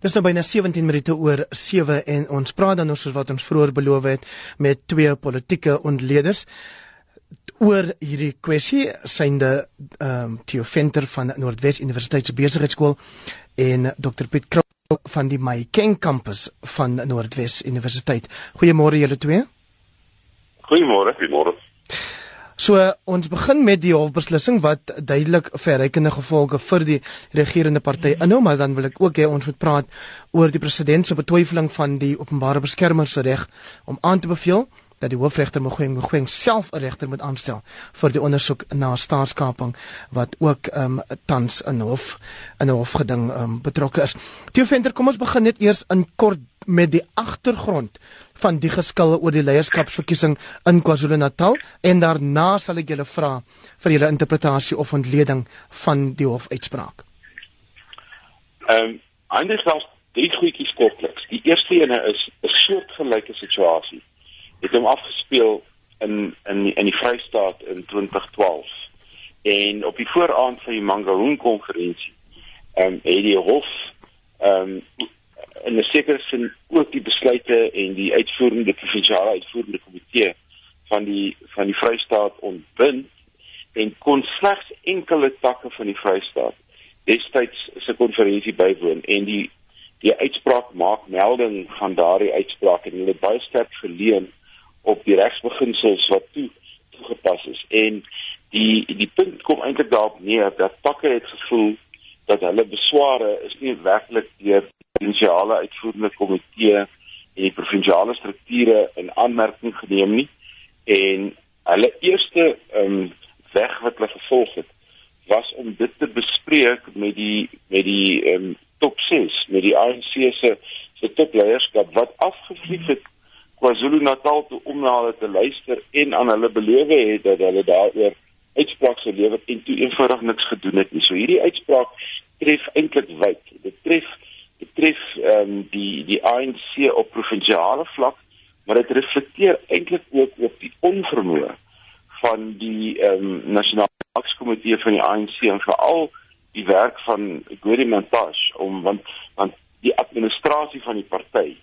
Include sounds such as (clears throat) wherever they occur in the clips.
Dis nou byna 17 minute oor 7 en ons praat dan oor wat ons vroeër beloof het met twee politieke ontleeders oor hierdie kwessie synde ehm um, Theo Venter van Noordwes Universiteit se besigheidskool en Dr Piet Krou van die Maikeng kampus van Noordwes Universiteit. Goeiemôre julle twee. Goeiemôre, goeiemôre. So ons begin met die hofbeslissing wat duidelik verrykende gevolge vir die regerende party inhou, maar dan wil ek ook hê ons moet praat oor die president se betwyfeling van die openbare beskermer se reg om aan te beveel dat die hoofregter Mogoeng Mogoeng self 'n regter moet aanstel vir die ondersoek na staatskaping wat ook ehm um, tans in hof in 'n hofgeding ehm um, betrokke is. Theo Venter, kom ons begin net eers in kort met die agtergrond van die geskille oor die leierskapsverkiesing in KwaZulu-Natal en daarna sal ek julle vra vir julle interpretasie of ontleding van die hofuitspraak. Ehm um, eintlik was drie goedjies kortliks. Die eerste ene is 'n soortgelyke situasie het hom afgespeel in in in die Vrystaat in 2012. En op die vooraand van die Mangaung konferensie, ehm um, het die hof ehm um, in 'n sekere sin ook die besluite en die uitvoerende provinsiale uitvoerende komitee van die van die Vrystaat ontbind en kon slegs enkele takke van die Vrystaat destyds se konferensie bywoon en die die uitspraak maak melding van daardie uitspraak en hulle baie sterk verleen op die regsbeginsels wat toe toegepas is. En die die punt kom eintlik daarop neer dat takke het gevoel dat hulle besware is nie werklik deur die provinsiale uitvoerende komitee en die provinsiale strukture in aanmerking geneem nie. En hulle eerste um, weg wat hulle gevolg het was om dit te bespreek met die met die um, top 6 met die ANC se se topleierskap wat afgevlieg het KwaZulu-Natal toe om na hulle te luister en aan hulle beloof het dat hulle daaroor uitspraak sou lewer en toe eenvoudig niks gedoen het nie. So hierdie uitspraak tref eintlik wyd. Dit tref dit tref ehm um, die die ANC op provinsiale vlak, maar dit reflekteer eintlik ook op die onvermoë van die ehm um, nasionale akskomitee van die ANC en veral die werk van Gordie Montague om want want die administrasie van die party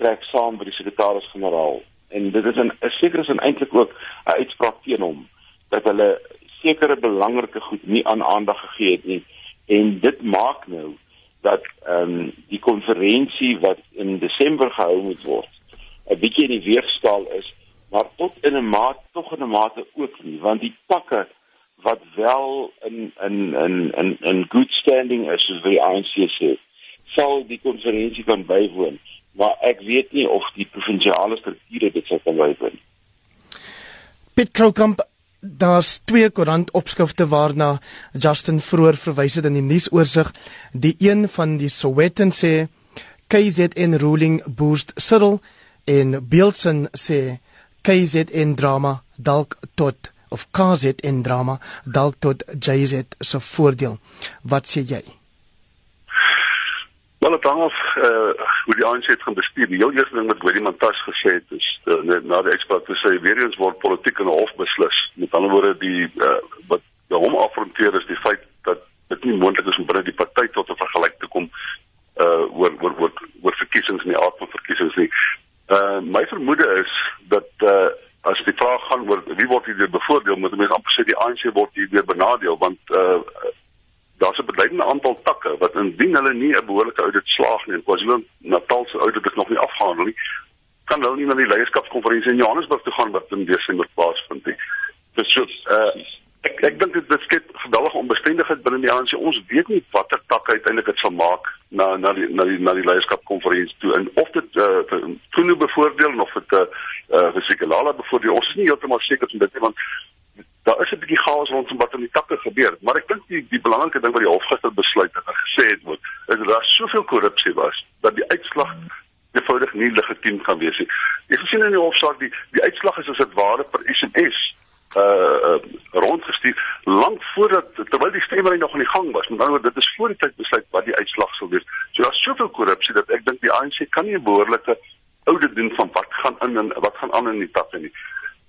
trek saam by die sekretaris-generaal. En dit is 'n sekere sin eintlik ook 'n uitspraak teen hom dat hulle sekere belangrike goed nie aan aandag gegee het nie. En dit maak nou dat ehm um, die konferensie wat in Desember gehou moet word 'n bietjie in die weegskaal is maar tot in 'n mate tog in 'n mate ook nie. Want die takke wat wel in in in in in good standing is soos die ANC sê sal die konferensie kan bywoon maar ek weet nie of die provinsiale strukture dit sou kan bywoon. Piet Kroukamp Daar's twee koerant opskrifte waarna Justin vroeër verwys het in die nuusoorseig. Die een van die Sowetan sê KZN ruling boost Cyril en Beeldsen sê KZN drama dalk tot of KZN drama dalk tot JZ se voordeel. Wat sê jy? Wel het hang af uh, hoe die ANC het gaan bestuur. Die heel eerste ding wat Gwedi Mantas gesê het is uh, na die uitspraak te sê weer eens word politiek in 'n hof beslis. Met ander woorde die uh, wat hom afronteer is die feit dat dit nie moontlik is om binne die party tot 'n vergelyk te kom uh oor oor oor oor verkiesings en die aard van verkiesings nie. Uh my vermoede is dat uh as die vraag gaan oor wie word hier bevoordeel, moet mense amper sê die ANC word hier benadeel want uh daar's 'n beduidende aantal takke wat indien hulle nie 'n behoorlike audit slaag nie KwaZulu-Natal se audit is nog nie afgehandel nie, kan hulle nie na die leierskapskonferensie in Johannesburg toe gaan wat in Desember plaasvind nie. Dis so uh ek ek dink dit skep geweldige onbestendigheid binne die ANC. Ons weet nie watter takke uiteindelik dit sal maak na na die na die na die leierskapskonferensie toe en of dit uh toe nou bevoordeel of dit uh, uh Sekelala bevoordeel. Ons is nie heeltemal seker van dit nie want daar is 'n bietjie chaos rondom wat in die takke gebeur, maar ek dink die die belangrike ding wat die hof gister besluit het en gesê het word, is dat daar soveel korrupsie was dat die uitslag eenvoudig nie legitiem kan wees nie. Jy gesien in die hofsaak die die uitslag is as dit ware per SMS uh rondgestuur lank voordat terwyl die stemmery nog aan die gang was. Met ander woorde, dit is voor die tyd besluit wat die uitslag sal wees. So daar's soveel korrupsie dat ek dink die ANC kan nie 'n behoorlike audit doen van wat gaan in en wat gaan aan in die takke nie.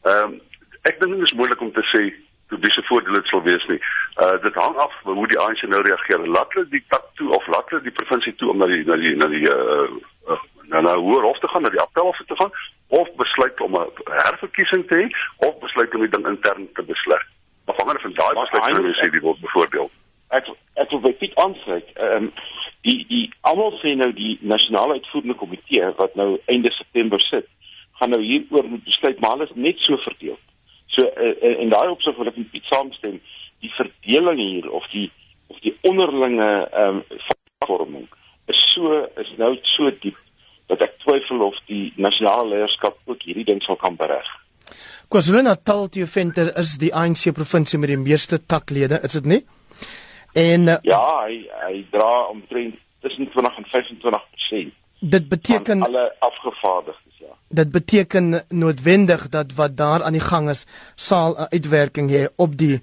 Ehm um, ek dink dit is moeilik om te sê hoe dis 'n voordeel dit sal wees nie. Uh dit hang af hoe die ANC nou reageer. Laat hulle die tak toe of laat hulle die provinsie toe om na die na die na die uh, uh, na na hoër hof te gaan, na die appelhof te gaan of besluit om 'n herverkiesing te hê of besluit om die ding intern te besluit. Afhangende van daai besluit kan jy sê die word byvoorbeeld. Ek ek wil baie dit aansluit. Ehm um, die die almal sê nou die nasionale uitvoerende komitee wat nou einde September sit, gaan nou hieroor moet besluit, maar hulle is net so verdeel. So uh, in daai opsig wil ek met Piet saamstem, die verdeling hier of die of die onderlinge ehm um, vorming is so is nou so diep dat ek twyfel of die nasionale leierskap ook hierdie ding sal kan bereg. KwaZulu-Natal Theo Venter is die ANC provinsie met die meeste taklede, is dit nie? En uh, ja, hy hy dra omtrent tussen 20 en 25%. Dit beteken alle afgevaardigdes, ja. Dit beteken noodwendig dat wat daar aan die gang is, sal 'n uitwerking hê op die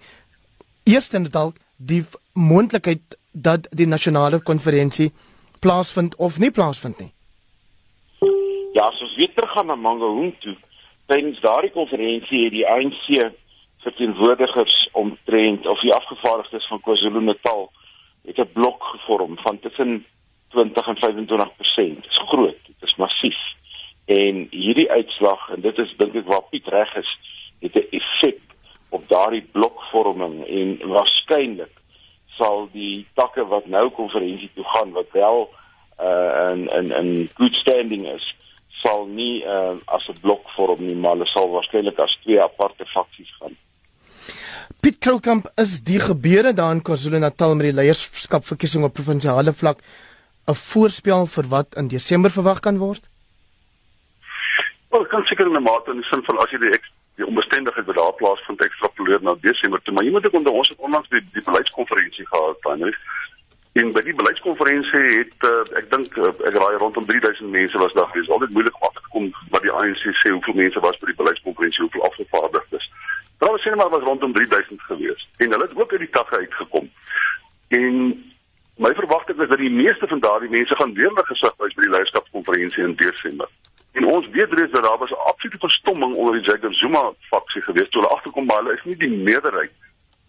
eerstens dalk die moontlikheid dat die nasionale konferensie plaasvind of nie plaasvind nie. Ja, as ons weer terug gaan na Mangaung toe, tydens daardie konferensie het die ANC verteenwoordigers omtrent of die afgevaardigdes van KwaZulu-Natal het 'n blok gevorm van tussen 20 en 25%. Dit is groot, dit is massief. En hierdie uitslag en dit is dink ek waar Piet reg is, het 'n effek op daardie blokvorming en waarskynlik sal die takke wat nou konferensie toe gaan wat wel uh in in in good standing is sal nie uh as 'n blok vorm nie maar hulle sal waarskynlik as twee aparte faksies gaan. Piet Kroukamp is die gebeure daar in KwaZulu-Natal met die leierskapverkiesing op provinsiale vlak 'n voorspel vir wat in Desember verwag kan word? Wel, kan seker in 'n mate in sin van as jy die die onbestendigheid wat daar plaasvind ekstrapoleer na Desember toe, maar jy moet ook onder ons het onlangs die die beleidskonferensie gehad, Tannie. En by die beleidskonferensie het uh, ek dink uh, ek raai rondom 3000 mense was daar. Dit is altyd moeilik om af te kom wat die ANC sê hoeveel mense was by die beleidskonferensie, hoeveel afgevaardigdes. Daar was sienema was rondom 3000 gewees en hulle het ook uit die takke uitgekom. En my verwagting is dat die meeste van daardie mense gaan weer na gesig wys by die leierskapskonferensie in Desember. En ons weet reeds dat daar was 'n absolute verstomming onder die Jacob Zuma faksie gewees toe hulle agterkom maar hulle is nie die meerderheid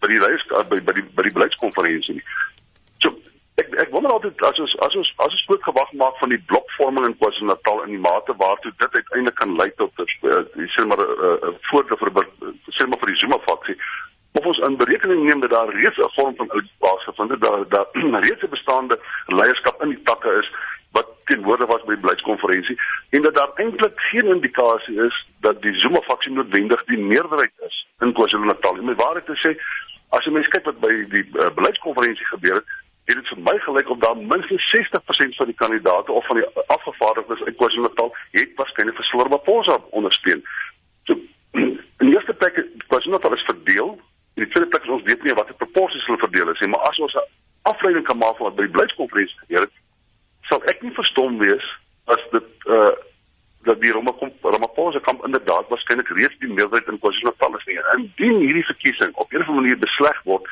by die leierskap by by die by die beleidskonferensie nie. So ek ek wonder altyd as ons as ons as ons groot gewag maak van die blokvorming in KwaZulu-Natal in die mate waartoe dit uiteindelik kan lei tot dis sê maar 'n uh, voordeel vir sê maar vir die Zuma faksie of ons in berekening neem dat daar reeds 'n vorm van oud plaasgevind het daar daar (clears throat) reeds 'n bestaande leierskap in die takke is wat teenwoordig was by die beleidskonferensie en dat daar eintlik geen indikasie is dat die Zuma faksie noodwendig die meerderheid is in KwaZulu-Natal. Om waarheid te sê, as jy mens kyk wat by die uh, beleidskonferensie gebeur het, het dit vir my gelyk op daar minstens 60% van die kandidaate of van die afgevaardigdes uit KwaZulu-Natal het waarskynlik vir Cyril Ramaphosa ondersteun. So (clears throat) in die eerste plek KwaZulu-Natal is verdeel. In die tweede plek ons weet nie watter proporsies hulle verdeel is nie, maar as ons 'n afleiding kan maak van wat by die beleidskonferensie gebeur het, sal ek nie verstom wees as dit uh dat die Ramaphosa kamp inderdaad waarskynlik reeds die meerderheid in KwaZulu-Natal is nie. Indien hierdie verkiesing op 'n of ander manier besleg word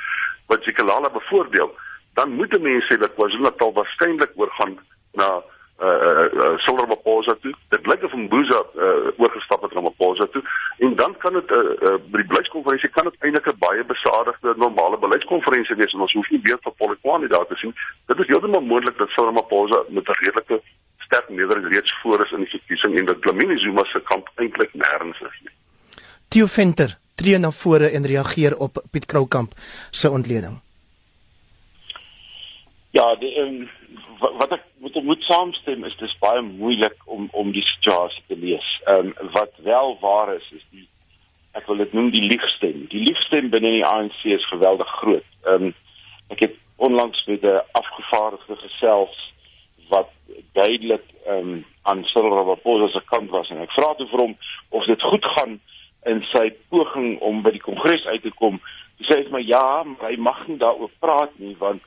wat Sikalala bevoordeel, dan moet mense sê dat KwaZulu-Natal waarskynlik oorgaan na uh uh Silver Ramaphosa toe. Dit lyk of Mbuza uh oorgestap het na Ramaphosa toe en dan kan dit uh, uh by die beleidskonferensie kan dit eintlik 'n baie besadigde normale beleidskonferensie wees en ons hoef nie weer vir Polokwane daar te sien. Dit is heeltemal moontlik dat Silver Ramaphosa met 'n redelike sterk meerderheid reeds voor is in die verkiesing en dat Dlamini Zuma se kamp eintlik nêrens is nie. Theo Venter tree na vore en reageer op Piet Kroukamp se ontleding. Ja, die um, wat ek moet saamstem is dis baie moeilik om om die situasie te lees. Ehm um, wat wel waar is is die ek wil dit noem die liegstem. Die liegstem binne die ANC is geweldig groot. Ehm um, ek het onlangs met 'n afgevaardigde gesels wat duidelik ehm um, aan Cyril Ramaphosa se kant was en ek vra toe vir hom of dit goed gaan in sy poging om by die kongres uit te kom. Hy sê vir my ja, maar hy mag nie daaroor praat nie want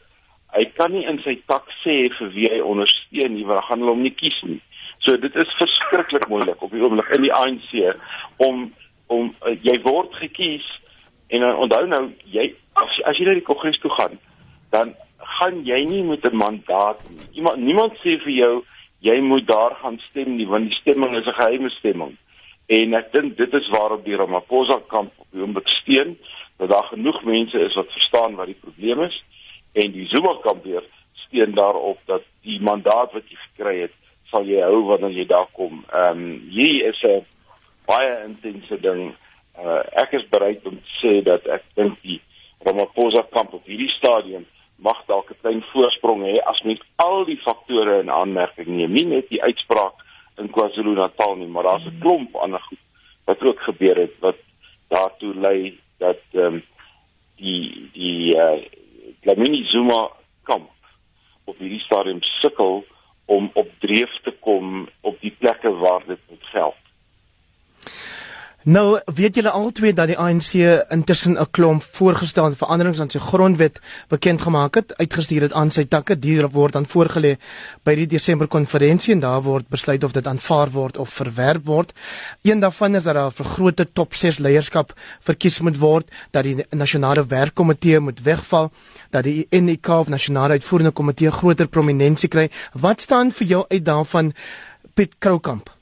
hy kan nie in sy tak sê vir wie hy ondersteun nie, want dan gaan hulle hom nie kies nie. So dit is verskriklik moeilik op die oomblik in die ANC om om uh, jy word gekies en uh, onthou nou jy as, as jy na die kongres toe gaan, dan gaan jy nie met 'n mandaat nie. Iemand niemand sê vir jou jy moet daar gaan stem nie, want die stemming is 'n geheime stemming. En ek dink dit is waarop die Ramaphosa kamp op die oomblik steun dat daar genoeg mense is wat verstaan wat die probleem is en die Zuma kamp weer steun daarop dat die mandaat wat jy gekry het sal jy hou wanneer jy daar kom. Ehm um, hier is 'n baie intense ding. Uh, ek is bereid om te sê dat ek dink die Ramaphosa kamp op hierdie stadium mag dalk 'n klein voorsprong hê as mens al die faktore in aanmerking neem, nie net die uitspraak in KwaZulu-Natal nie, maar daar's 'n klomp ander goed wat ook gebeur het wat daartoe lei dat ehm um, die die uh Lamini Zuma kamp op hierdie stadium sukkel om op dreef te kom op die plekke waar dit moet geld. Nou, weet julle albei dat die ANC intussen 'n klomp voorgestelde veranderings aan sy grondwet bekend gemaak het, uitgestuur het aan sy takke, dit word dan voorgelê by die Desember konferensie en daar word besluit of dit aanvaar word of verwerp word. Een daarvan is dat daar 'n vergrote top 6 leierskap verkies moet word, dat die nasionale werkkomitee moet wegval, dat die NEK of nasionale uitvoerende komitee groter prominensie kry. Wat staan vir jou uit daarvan Piet Kroukamp?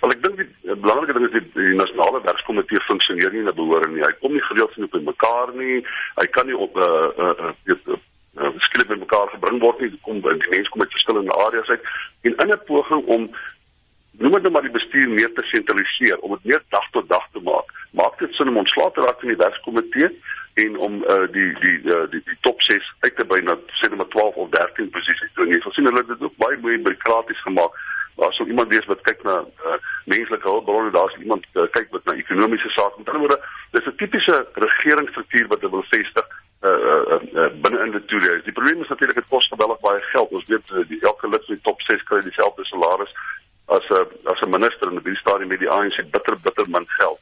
Wel ek dink die belangrike ding is die, die nasionale werkskomitee funksioneer nie na behoor nie. Hy kom nie gereeld genoeg by mekaar nie. Hy kan nie op 'n uh, uh, uh, uh, uh, skielik by mekaar gebring word nie. Dit kom by die mense kom uit verskillende areas uit en in 'n poging om noem dit nou maar die bestuur meer te sentraliseer, om dit meer dag tot dag te maak. Maak dit sin om ontslae te raak van die werkskomitee en om uh, die die uh, die die top 6 uit te by na sê net maar 12 of 13 posisies toe. Jy sien hulle het dit ook baie baie byråkraties gemaak daar sou iemand wees wat kyk na uh, menslike hulpbronne, daar's iemand uh, kyk wat na ekonomiese sake. Met ander woorde, dis 'n tipiese regeringsstruktuur wat hulle wil vestig uh, uh, uh, binne in die toerie. Die probleem is natuurlik dit kos geweldig baie geld. Ons weet uh, die elke lid van die top 6 kry dieselfde salaris as 'n uh, as 'n minister in die stadium met die ANC bitter bitter min geld.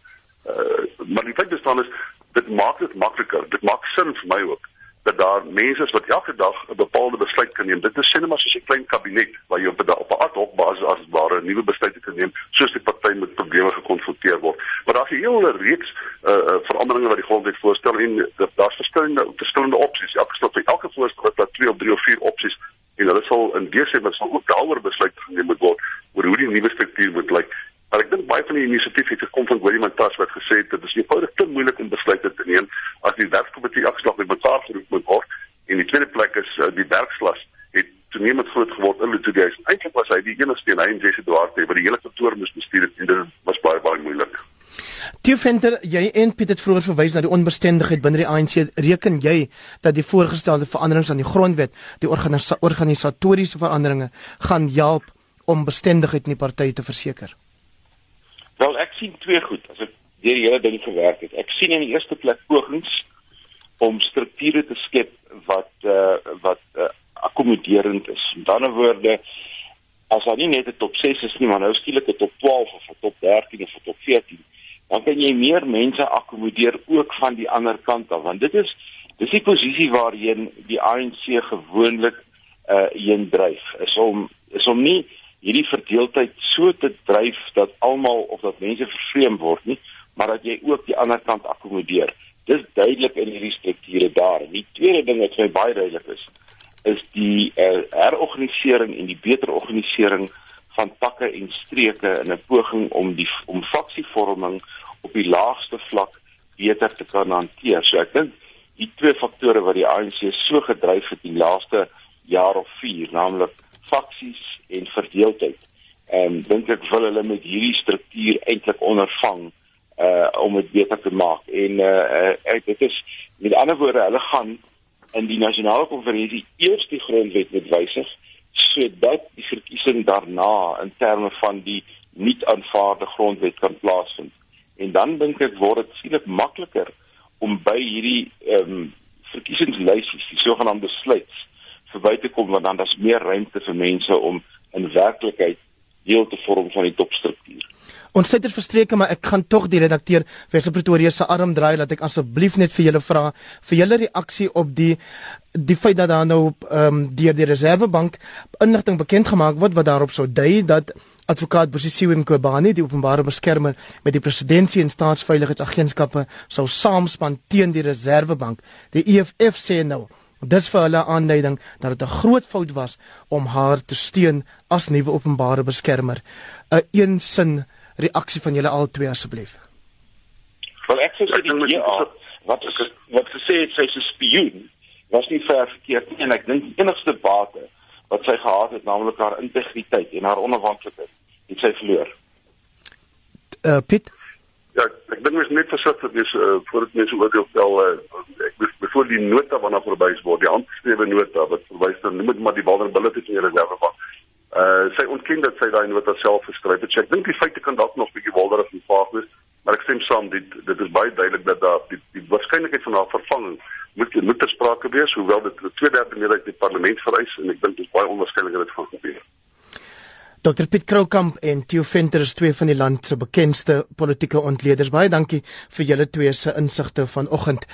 Uh, maar die feit bestaan is dit maak dit makliker. Dit maak sin vir my ook dat daar mense is wat elke dag 'n bepaalde besluit kan neem. Dit is sinema soos 'n klein kabinet waar jy op 'n op 'n ad hoc basis as ware 'n nuwe besluit kan neem soos die party met probleme gekonfronteer word. Maar daar's 'n hele reeks uh, uh veranderinge wat die grondwet voorstel en daar's verskillende verskillende opsies. Elke stap vir elke voorstel het daar 2 of 3 of 4 opsies en hulle sal in Desember sal ook daaroor besluit geneem moet word oor hoe die nuwe struktuur moet lyk. Maar ek dink baie van die inisiatiewe het gekom van Willem Mantas wat gesê het dit is eenvoudig te moeilik om besluite te neem as die werkskomitee afslag met mekaar geroep moet word. En die tweede plek is uh, die werkslas toenemend groot geword in Letoile. Eintlik was hy die enigste een hy en Jesse Duarte wat die hele kantoor moes bestuur en dit was baie baie moeilik. Toe Venter, jy en Piet het vroeër verwys na die onbestendigheid binne die ANC. Reken jy dat die voorgestelde veranderings aan die grondwet, die organisa organisatoriese veranderinge gaan help om bestendigheid in die party te verseker? Wel ek sien twee goed as ek deur die hele ding gewerk het. Ek sien in die eerste plek pogings om strukture te skep wat uh wat uh, akkommoderend is. Met ander woorde as daar nie net 'n top 6 is nie, maar nou skielik 'n top 12 of 'n top 13 of 'n top 14, dan kan jy meer mense akkommodeer ook van die ander kant af, want dit is dis die posisie waarheen die ANC gewoonlik uh heen dryf. Is om is om nie hierdie verdeeldheid so te dryf dat almal of dat mense vervreem word nie, maar dat jy ook die ander kant akkommodeer. Dis duidelik in hierdie strukture daar. Die tweede ding wat vir my baie duidelik is, is die uh, herorganisering en die beter organisering van takke en streke in 'n poging om die om faksievorming op die laagste vlak beter te kan hanteer. So ek dink die twee faktore wat die ANC so gedryf het die laaste jaar of 4, naamlik faksies en verdeeldheid. Ehm um, dink ek wil hulle met hierdie struktuur eintlik ondervang uh om dit beter te maak. En uh, uh dit is met ander woorde hulle gaan in die nasionale konferensie eers die grondwet moet wysig sodat die verkiesing daarna in terme van die nie aanvaarde grondwet kan plaasvind. En dan dink ek word dit skielik makliker om by hierdie ehm um, verkiesingslysies, die sogenaamde sluits verby te kom want dan daar's meer ruimte vir mense om in werklikheid deel te vorm van die topstruktuur. Ons sit er verstreke maar ek gaan tog die redakteur Wessel Pretoria se arm draai dat ek asseblief net vir julle vra vir julle reaksie op die die feit dat daar nou ehm um, deur die Reservebank inligting bekend gemaak word wat daarop sou dui dat advokaat Bosisiwe Mqobani die openbare beskermer met die presidentsie en staatsveiligheidsagentskappe sou saamspan teen die Reservebank. Die EFF sê nou Dis vir hulle aanduiding dat dit 'n groot fout was om haar te steun as nuwe openbare beskermer. 'n Een sin reaksie van julle albei asseblief. Wel ek gesê die DA wat is wat gesê het sy's 'n spioen was nie ver verkeerd nie en ek dink die enigste bate wat sy gehad het naamlik haar integriteit en haar onafhanklikheid het sy verloor. Uh Piet Ja, ek dink mens net versigtig wees uh, voordat mense oordeel vel uh, ek bevoor die nota waarna verwys word, die handgeskrewe nota wat verwys na noem dit maar die vulnerability van die reservebank. Uh sy ontken dat sy daai nota self geskryf het. So ek dink die feite kan dalk nog bietjie wilderig en vaag wees, maar ek stem saam dit dit is baie duidelik dat daar die, die waarskynlikheid van haar vervanging moet moet ter sprake wees, hoewel dit 'n tweederde meerderheid in die parlement vereis en ek dink dit is baie onwaarskynlik dat dit gaan gebeur. Dr Piet Kroukamp en Theo Venter is twee van die land se bekendste politieke ontleeders. Baie dankie vir julle twee se insigte vanoggend.